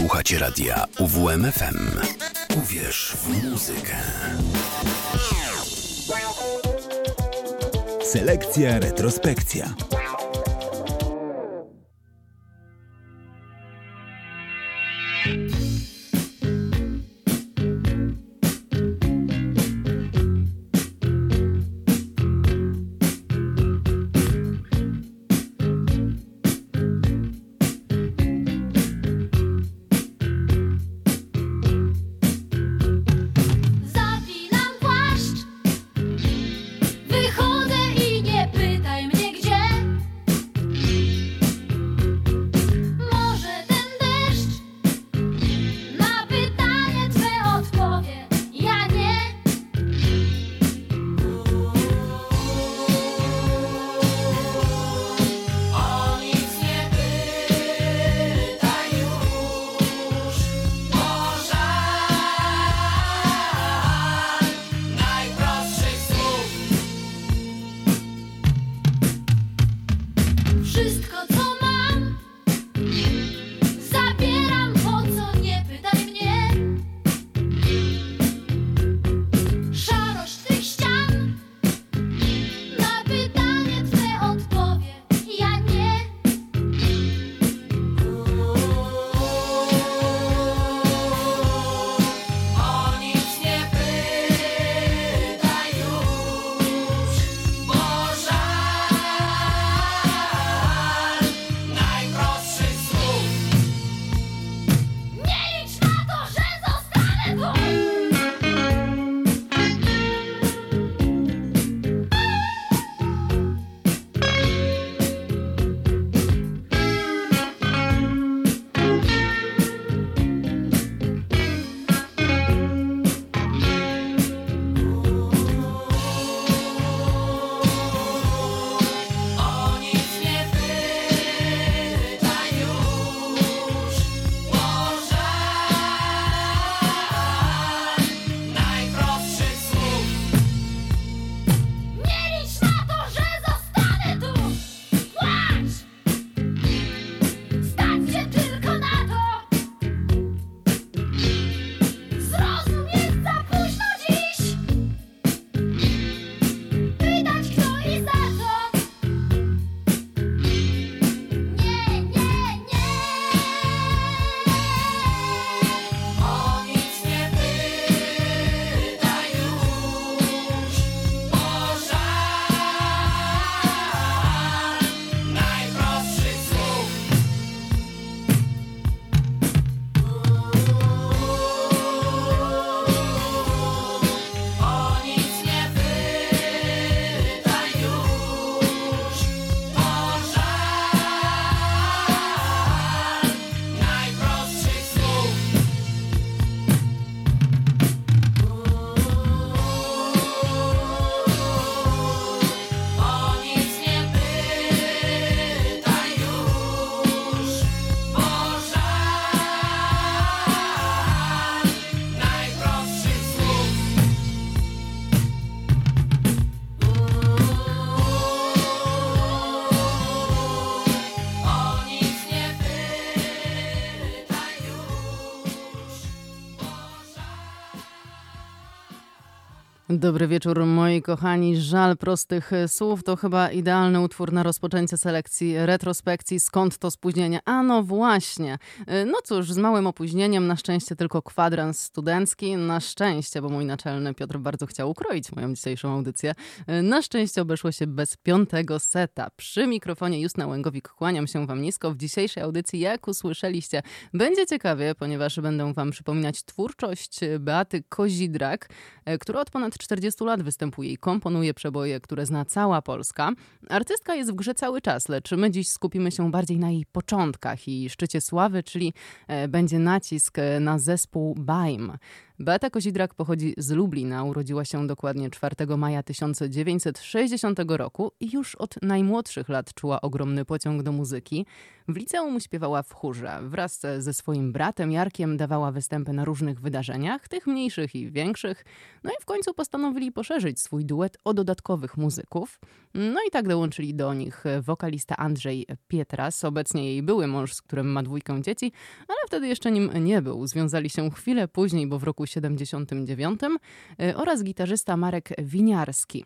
Słuchacie radia UWMFM. Uwierz w muzykę. Selekcja, retrospekcja. Dobry wieczór moi kochani. Żal prostych słów to chyba idealny utwór na rozpoczęcie selekcji retrospekcji. Skąd to spóźnienie? A no właśnie. No cóż, z małym opóźnieniem, na szczęście tylko kwadrans studencki. Na szczęście, bo mój naczelny Piotr bardzo chciał ukroić moją dzisiejszą audycję. Na szczęście obeszło się bez piątego seta. Przy mikrofonie Justna Łęgowik kłaniam się wam nisko. W dzisiejszej audycji, jak usłyszeliście, będzie ciekawie, ponieważ będę wam przypominać twórczość Beaty Kozidrak, która od ponad 40 lat występuje i komponuje przeboje, które zna cała Polska. Artystka jest w grze cały czas, lecz my dziś skupimy się bardziej na jej początkach i szczycie sławy, czyli e, będzie nacisk e, na zespół BAIM. Beata Kozidrak pochodzi z Lublina, urodziła się dokładnie 4 maja 1960 roku i już od najmłodszych lat czuła ogromny pociąg do muzyki. W liceum śpiewała w chórze. Wraz ze swoim bratem Jarkiem dawała występy na różnych wydarzeniach, tych mniejszych i większych. No i w końcu postanowili poszerzyć swój duet o dodatkowych muzyków. No i tak dołączyli do nich wokalista Andrzej Pietras, obecnie jej były mąż, z którym ma dwójkę dzieci, ale wtedy jeszcze nim nie był. Związali się chwilę później, bo w roku 79 y, oraz gitarzysta Marek Winiarski.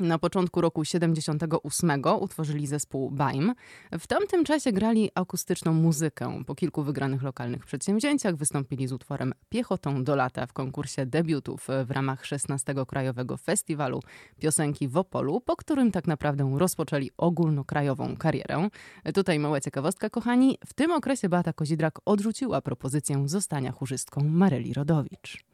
Na początku roku 78 utworzyli zespół Baim. W tamtym czasie grali akustyczną muzykę. Po kilku wygranych lokalnych przedsięwzięciach wystąpili z utworem Piechotą do lata w konkursie debiutów w ramach 16 Krajowego Festiwalu Piosenki w Opolu, po którym tak naprawdę rozpoczęli ogólnokrajową karierę. Tutaj mała ciekawostka, kochani. W tym okresie Beata Kozidrak odrzuciła propozycję zostania chórzystką Maryli Rodowicz.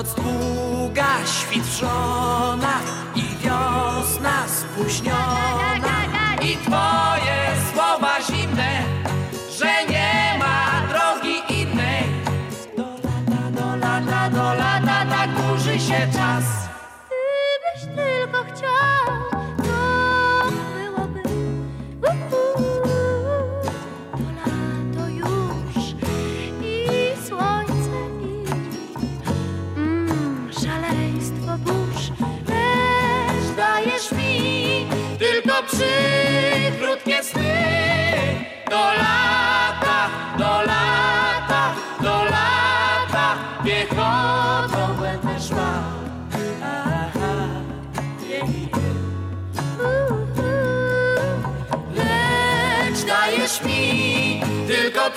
Noc długa, świt wrzona i wiosna spóźniona. I twoje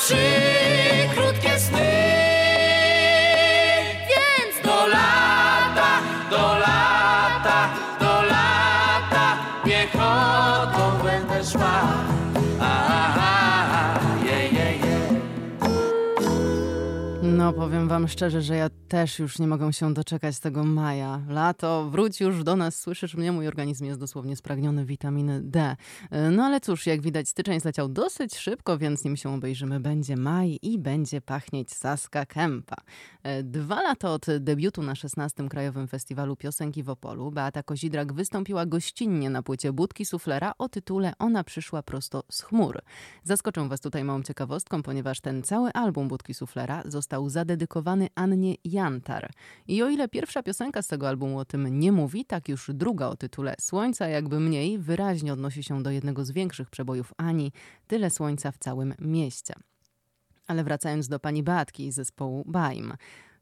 tylko No, powiem wam szczerze, że ja też już nie mogę się doczekać tego maja. Lato, wróć już do nas, słyszysz mnie? Mój organizm jest dosłownie spragniony witaminy D. No ale cóż, jak widać, styczeń zleciał dosyć szybko, więc nim się obejrzymy, będzie maj i będzie pachnieć Saska Kępa. E, Dwa lata od debiutu na 16. Krajowym Festiwalu Piosenki w Opolu Beata Kozidrak wystąpiła gościnnie na płycie Budki Suflera o tytule Ona przyszła prosto z chmur. Zaskoczę was tutaj małą ciekawostką, ponieważ ten cały album Budki Suflera został zadedykowany Annie Jantar. I o ile pierwsza piosenka z tego albumu o tym nie mówi, tak już druga o tytule Słońca jakby mniej wyraźnie odnosi się do jednego z większych przebojów Ani, Tyle słońca w całym mieście. Ale wracając do pani Beatki z zespołu Baim.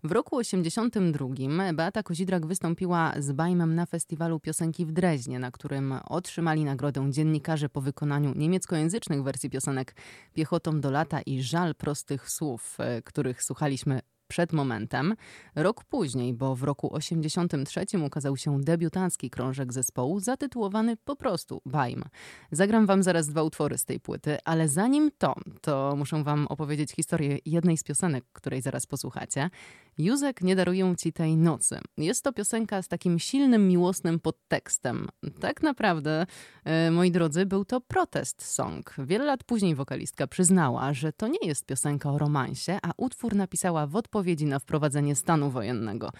W roku 82 Beata Kozidrak wystąpiła z Bajmem na festiwalu piosenki w Dreźnie, na którym otrzymali nagrodę dziennikarze po wykonaniu niemieckojęzycznych wersji piosenek Piechotą do lata i Żal prostych słów, e, których słuchaliśmy przed momentem. Rok później, bo w roku 83 ukazał się debiutancki krążek zespołu zatytułowany po prostu Baim. Zagram wam zaraz dwa utwory z tej płyty, ale zanim to, to muszę wam opowiedzieć historię jednej z piosenek, której zaraz posłuchacie. Józek nie daruję ci tej nocy. Jest to piosenka z takim silnym, miłosnym podtekstem. Tak naprawdę, e, moi drodzy, był to protest song. Wiele lat później wokalistka przyznała, że to nie jest piosenka o romansie, a utwór napisała w odpowiedzi na wprowadzenie stanu wojennego.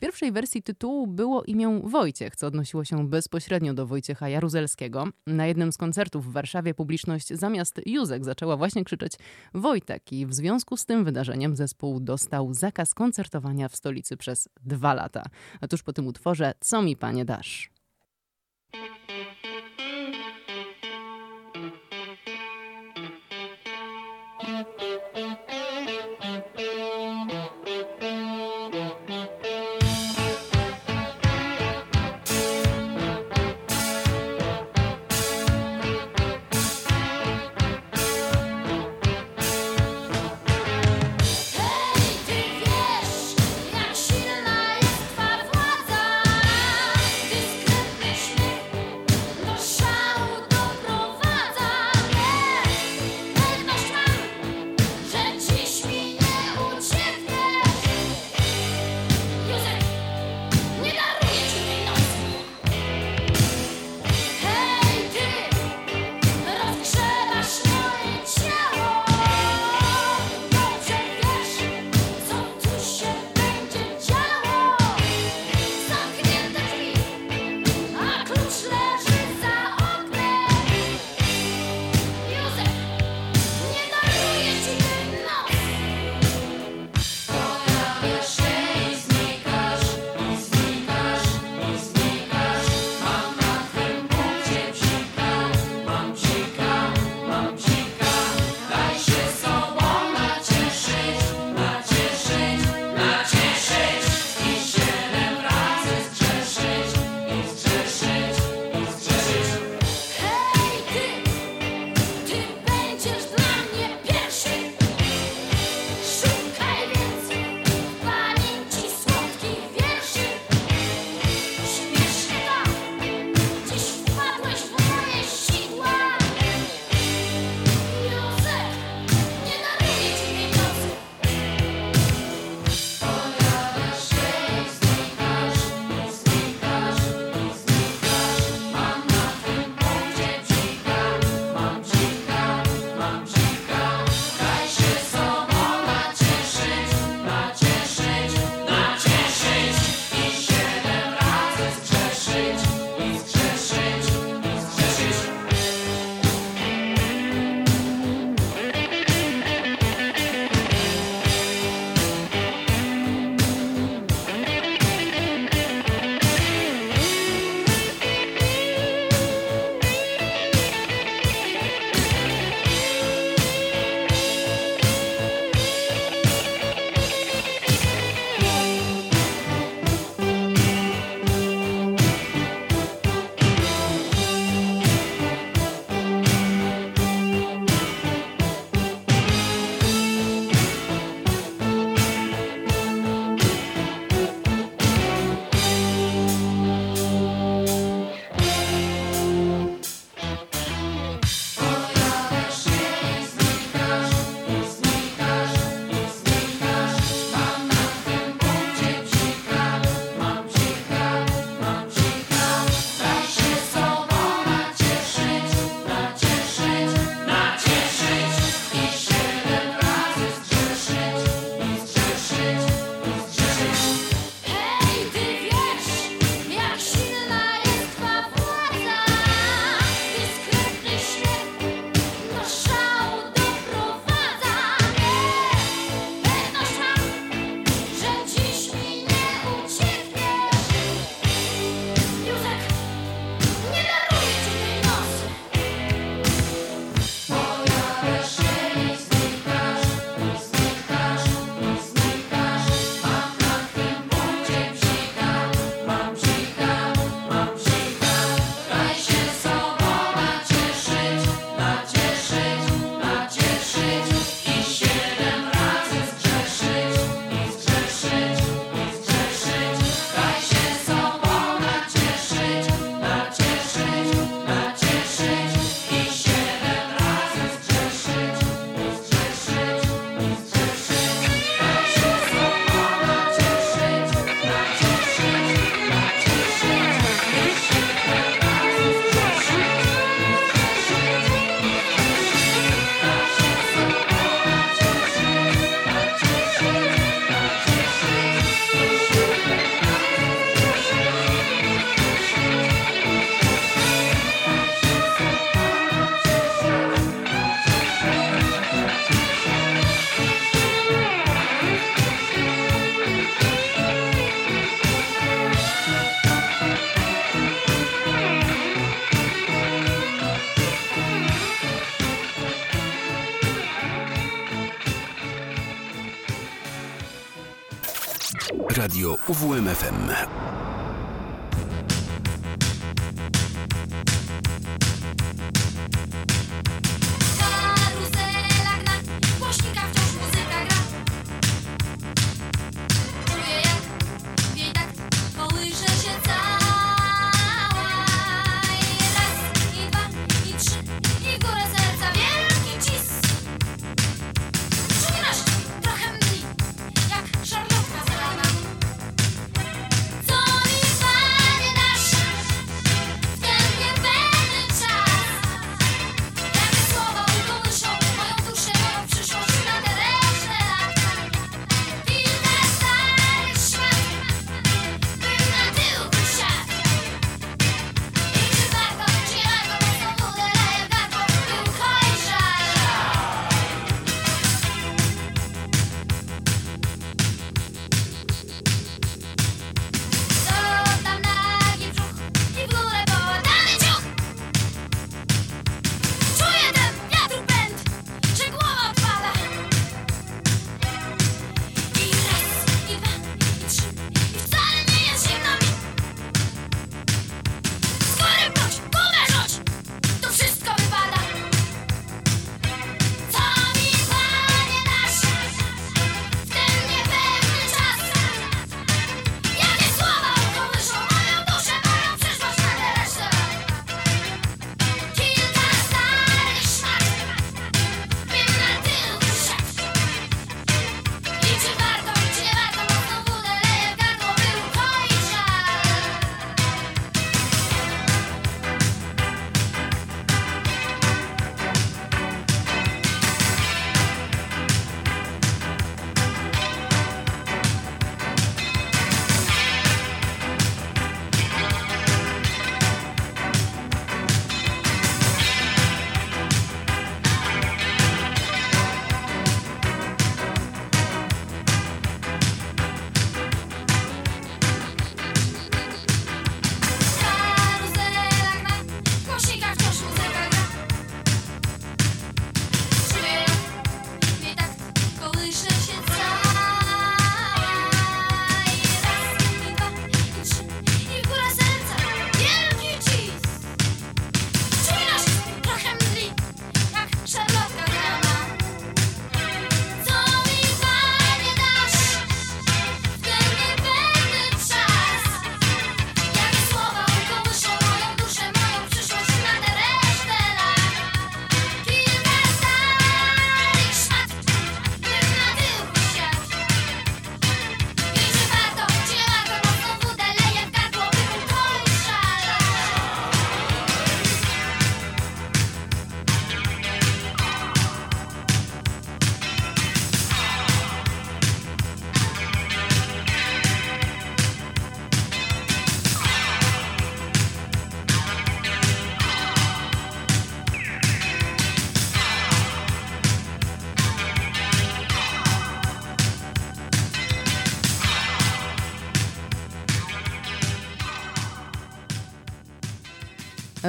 Pierwszej wersji tytułu było imię Wojciech, co odnosiło się bezpośrednio do Wojciecha Jaruzelskiego. Na jednym z koncertów w Warszawie publiczność zamiast Józek zaczęła właśnie krzyczeć Wojtek i w związku z tym wydarzeniem zespół dostał zakaz koncertowania w stolicy przez dwa lata. A tuż po tym utworze Co mi panie dasz?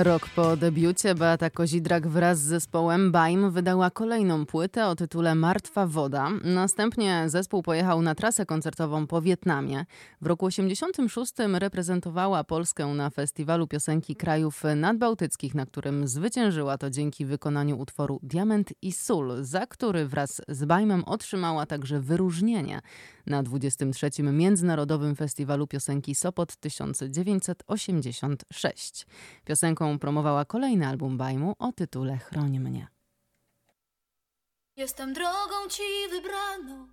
Rok po debiucie Beata Kozidrak wraz z zespołem Baim wydała kolejną płytę o tytule Martwa Woda. Następnie zespół pojechał na trasę koncertową po Wietnamie. W roku 86 reprezentowała Polskę na festiwalu piosenki krajów nadbałtyckich, na którym zwyciężyła to dzięki wykonaniu utworu Diament i Sól, za który wraz z Baimem otrzymała także wyróżnienie na 23. Międzynarodowym Festiwalu Piosenki Sopot 1986. Piosenką muzyką promowała kolejny album Bajmu o tytule Chroń mnie. Jestem drogą ci wybraną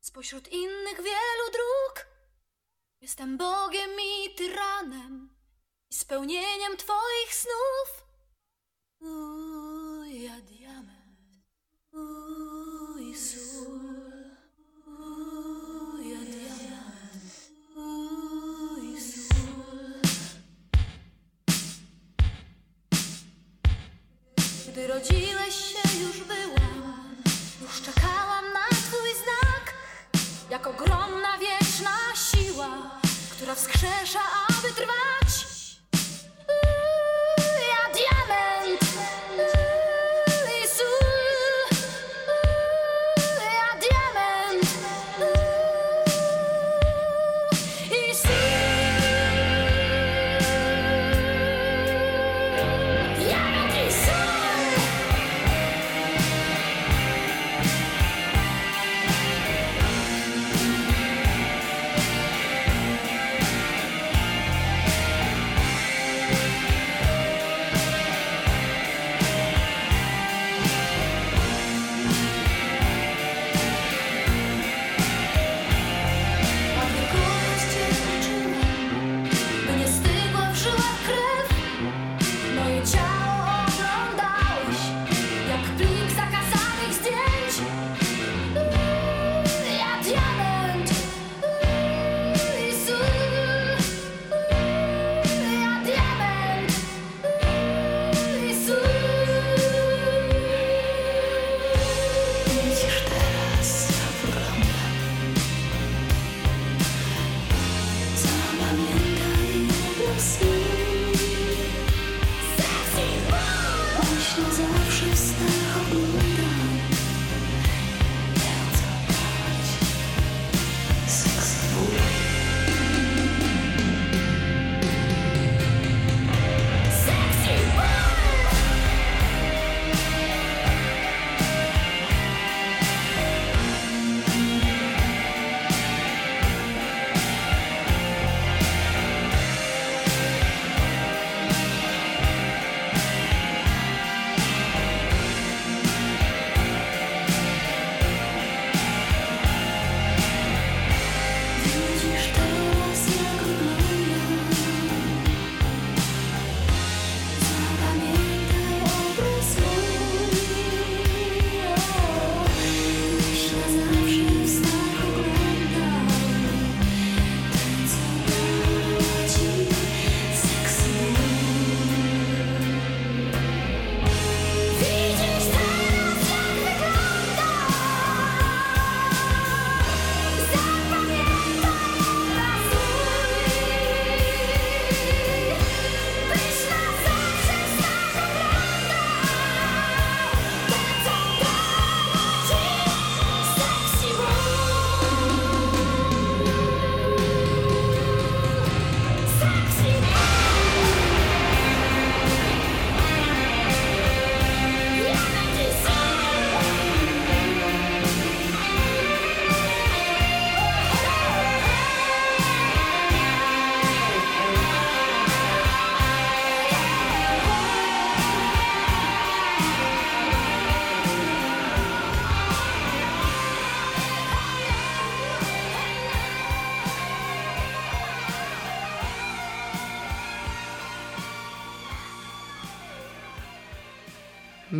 spośród innych wielu dróg. Jestem Bogiem i tyranem i spełnieniem twoich snów. Uj, ja diament, uuu, uj, sól. Gdy rodziłeś się już byłam. Już czekałam na twój znak. Jak ogromna wieczna siła Która wskrzesza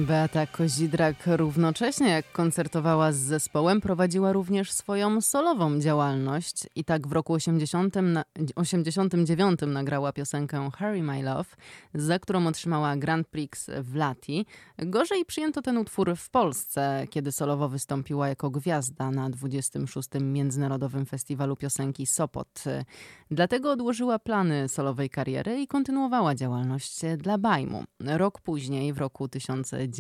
Beata Kozidrak równocześnie jak koncertowała z zespołem, prowadziła również swoją solową działalność i tak w roku 80 na, 89 nagrała piosenkę Harry My Love, za którą otrzymała Grand Prix w Lati. Gorzej przyjęto ten utwór w Polsce, kiedy solowo wystąpiła jako gwiazda na 26. Międzynarodowym Festiwalu Piosenki Sopot. Dlatego odłożyła plany solowej kariery i kontynuowała działalność dla Bajmu. Rok później, w roku 1990,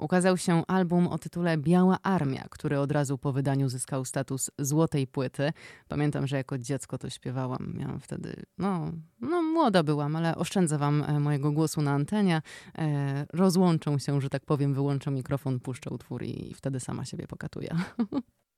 ukazał się album o tytule Biała Armia, który od razu po wydaniu zyskał status złotej płyty. Pamiętam, że jako dziecko to śpiewałam. Miałam wtedy, no, no młoda byłam, ale oszczędzę wam e, mojego głosu na antenie. E, rozłączą się, że tak powiem, wyłączę mikrofon, puszczę utwór i wtedy sama siebie pokatuję.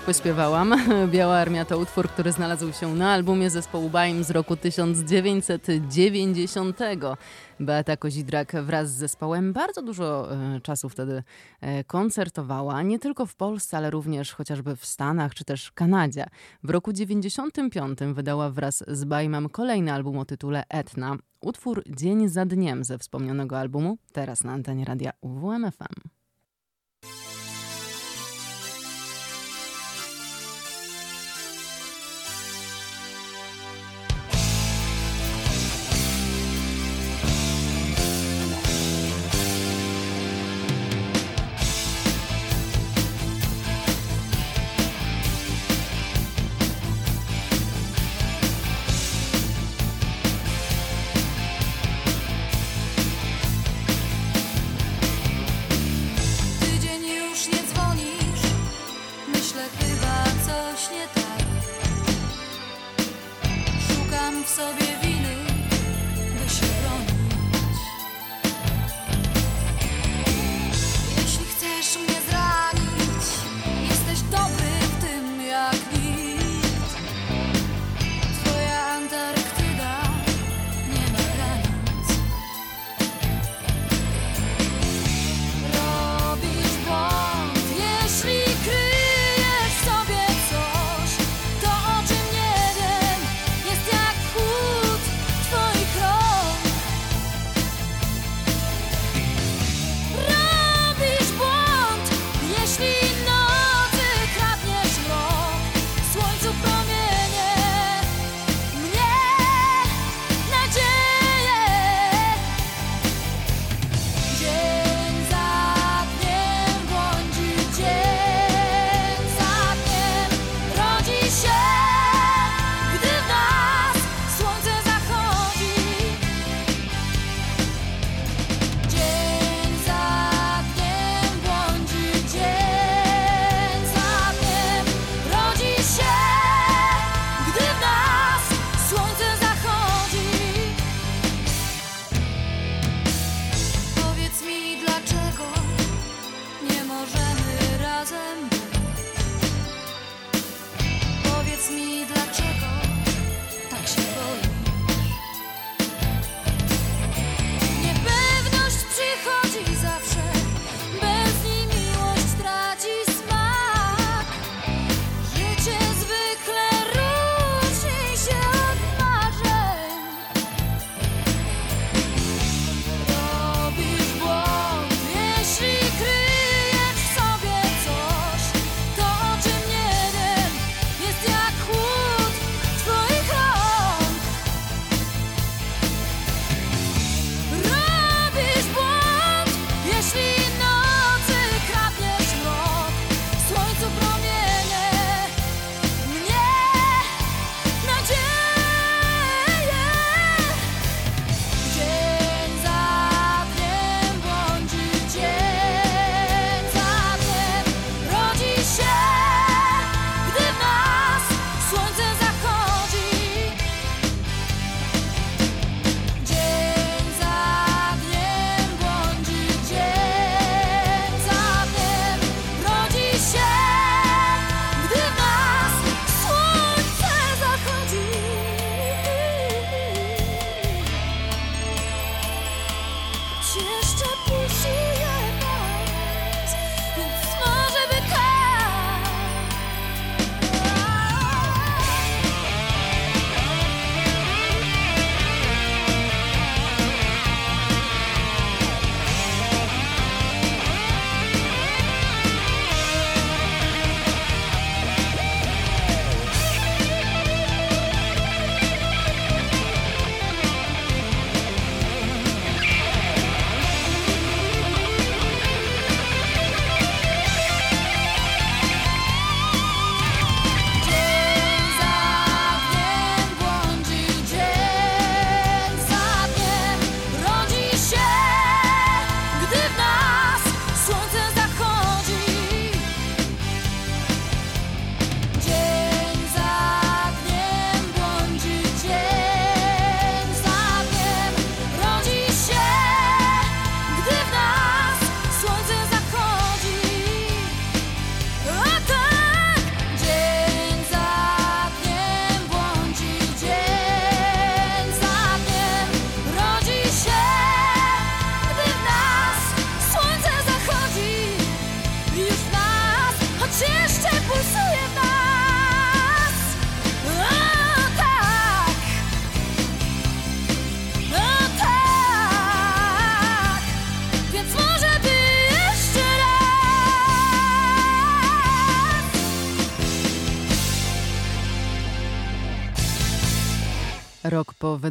Tak, pośpiewałam. Biała Armia to utwór, który znalazł się na albumie zespołu Baim z roku 1990. Beata Kozidrak wraz z zespołem bardzo dużo e, czasu wtedy e, koncertowała, nie tylko w Polsce, ale również chociażby w Stanach czy też Kanadzie. W roku 95 wydała wraz z Baimem kolejny album o tytule Etna. Utwór Dzień za dniem ze wspomnianego albumu, teraz na antenie radia UWMFM.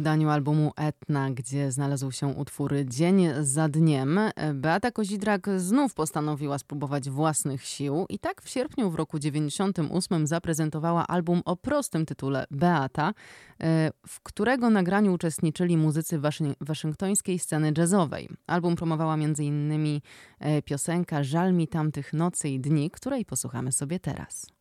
Wydaniu albumu Etna, gdzie znalazł się utwór Dzień za dniem, Beata Kozidrak znów postanowiła spróbować własnych sił i tak w sierpniu w roku 98 zaprezentowała album o prostym tytule Beata, e, w którego nagraniu uczestniczyli muzycy waszy- waszyngtońskiej sceny jazzowej. Album promowała m.in. e, piosenka Żal mi tamtych nocy i dni, której posłuchamy sobie teraz.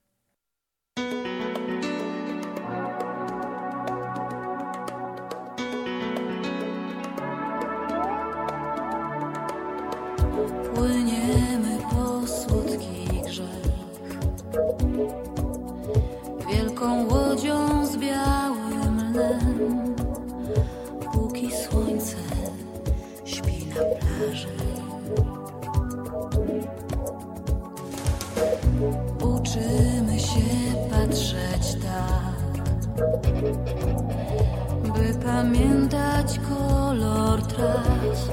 Pamiętać kolor tras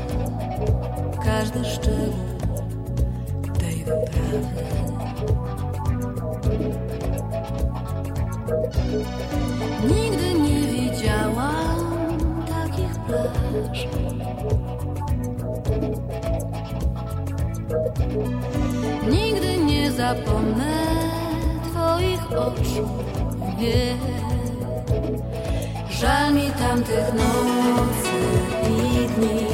każdy szczegół tej wyprawy. Nigdy nie widziałam takich plaż. Nigdy nie zapomnę Twoich oczu. Nie. Żal mi tamtych nocy i dni.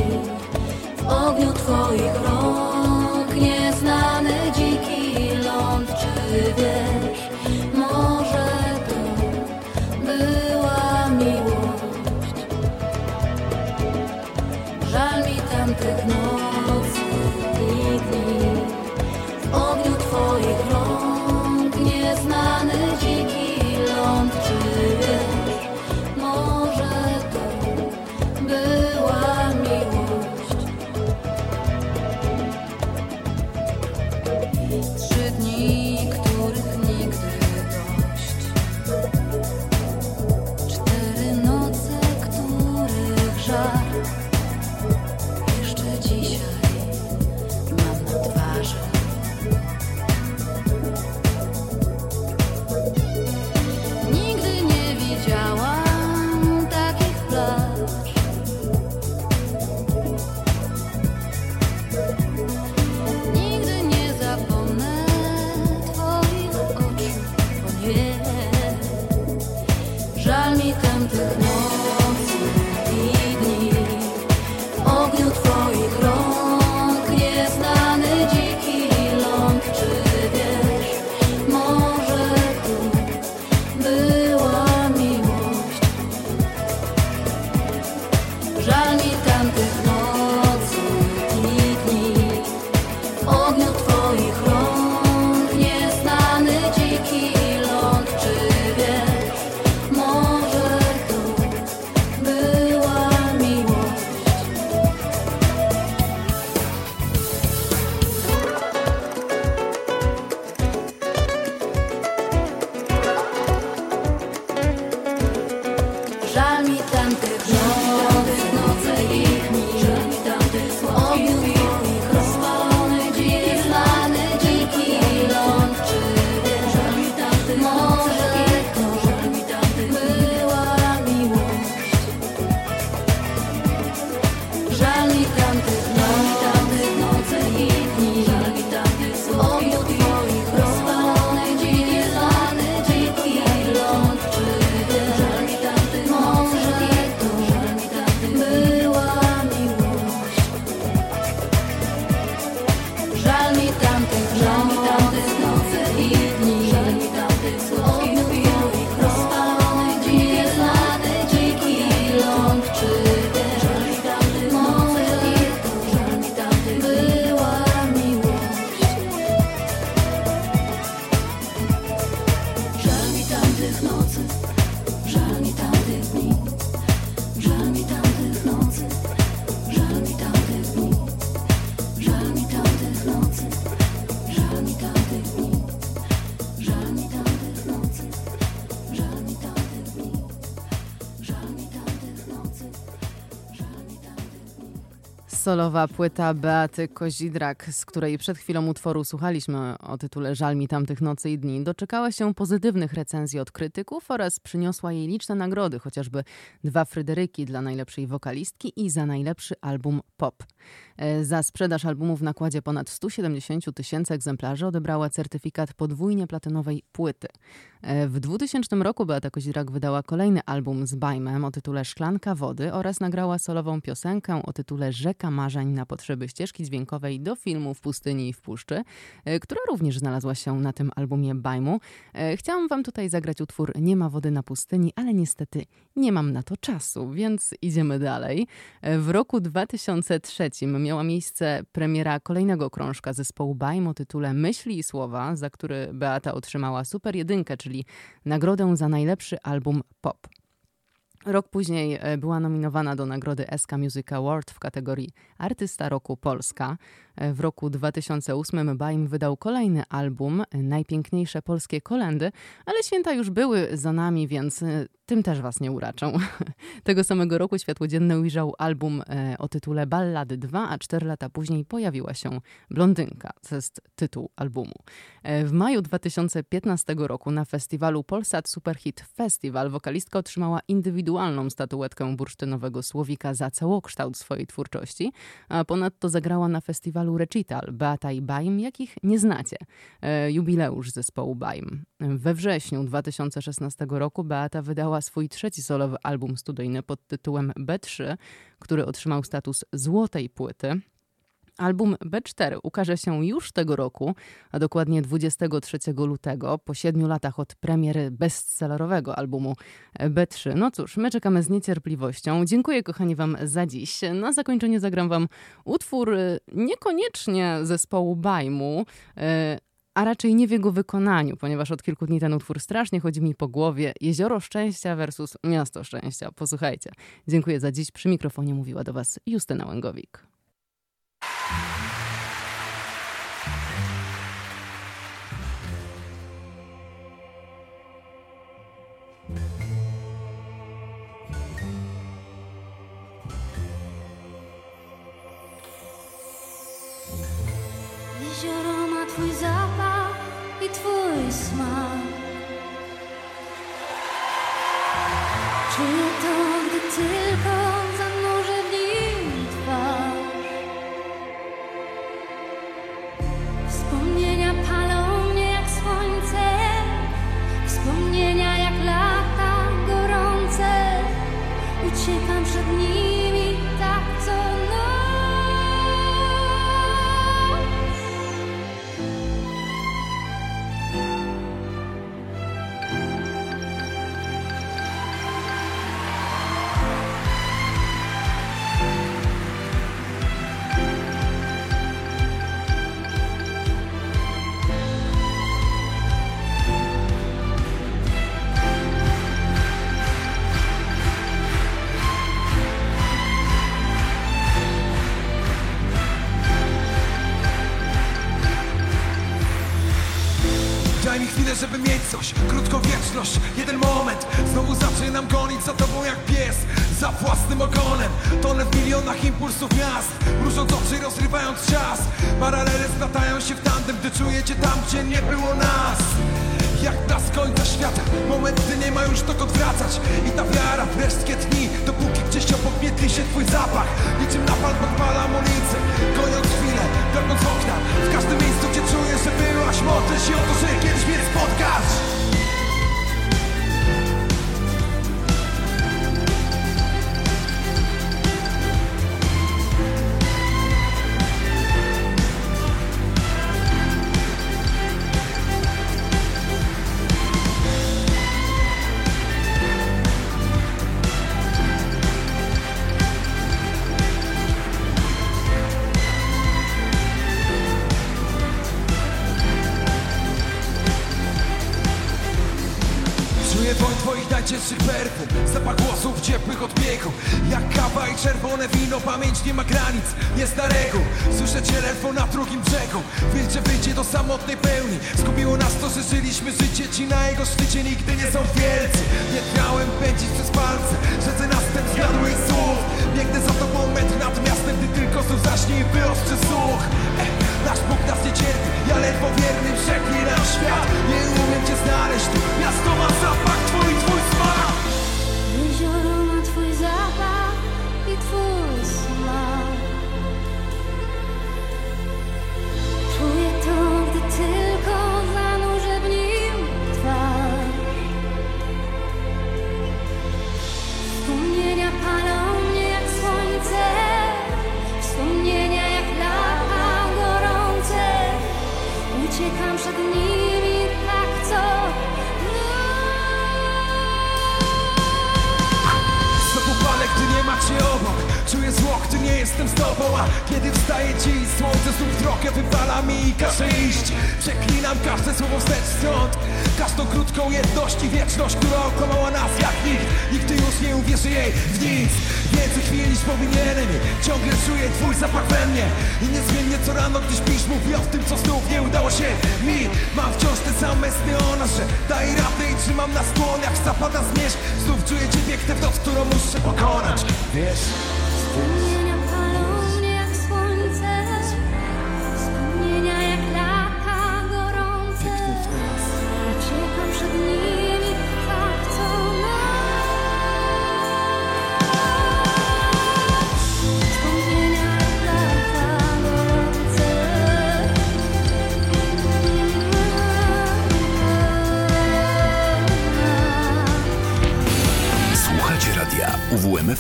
W ogniu Twoich rąk nieznany dziki ląd, czy wiesz, Solowa płyta Beaty Kozidrak, z której przed chwilą utworu słuchaliśmy o tytule Żal mi tamtych nocy i dni, doczekała się pozytywnych recenzji od krytyków oraz przyniosła jej liczne nagrody, chociażby dwa Fryderyki dla najlepszej wokalistki i za najlepszy album pop. E, Za sprzedaż albumu w nakładzie ponad 170 tysięcy egzemplarzy odebrała certyfikat podwójnie platynowej płyty. E, W 2000 roku Beata Kozidrak wydała kolejny album z Bajmem o tytule Szklanka wody oraz nagrała solową piosenkę o tytule Rzeka marzeń na potrzeby ścieżki dźwiękowej do filmu W pustyni i w puszczy, e, która również znalazła się na tym albumie Bajmu. Chciałam wam tutaj zagrać utwór Nie ma wody na pustyni, ale niestety nie mam na to czasu, więc idziemy dalej. W roku 2003 miała miejsce premiera kolejnego krążka zespołu Bajm o tytule Myśli i Słowa, za który Beata otrzymała Super Jedynkę, czyli nagrodę za najlepszy album pop. Rok później e, była nominowana do nagrody SK Music Award w kategorii Artysta Roku Polska. E, W roku 2008 Baim wydał kolejny album, e, Najpiękniejsze Polskie Kolendy, ale święta już były za nami, więc tym też was nie uraczą. Tego samego roku światło dzienne ujrzał album e, o tytule Ballady 2, a cztery lata później pojawiła się Blondynka, to jest tytuł albumu. E, W maju 2015 roku na festiwalu Polsat Superhit Festival wokalistka otrzymała indywidualną statuetkę bursztynowego słowika za całokształt swojej twórczości, a ponadto zagrała na festiwalu Recital Beata i Baim, jakich nie znacie. E, Jubileusz zespołu Baim. We wrześniu 2016 roku Beata wydała swój trzeci solowy album studyjny pod tytułem B3, który otrzymał status złotej płyty. Album B4 ukaże się już tego roku, a dokładnie 23 lutego, po siedmiu latach od premiery bestsellerowego albumu B3. No cóż, my czekamy z niecierpliwością. Dziękuję kochani wam za dziś. Na zakończenie zagram wam utwór y, niekoniecznie zespołu Bajmu, y, a raczej nie w jego wykonaniu, ponieważ od kilku dni ten utwór strasznie chodzi mi po głowie. Jezioro Szczęścia versus Miasto Szczęścia. Posłuchajcie. Dziękuję za dziś. Przy mikrofonie mówiła do was Justyna Łęgowik. Ma twój zapach i twój smak się o to, że kiedyś mnie spotkasz na reguł Słyszę telefon na drugim brzegu. Wilcze wyjdzie do samotnej pełni. Skupiło nas to, że żyliśmy życie. Ci na jego szczycie nigdy nie są wielcy Jedność i wieczność, która okłamała nas jak nikt. Nigdy już nie uwierzy jej w nic. Więcej chwil niż powinienem Ciągle czuję twój zapach we mnie. I niezmiennie co rano, gdy śpisz Mówię o tym, co znów nie udało się mi. Mam wciąż te same sny o nas, że daj radę i trzymam na skłonach Zapada zmierzch, znów czuję ciebie w noc, którą muszę pokonać. Wiesz?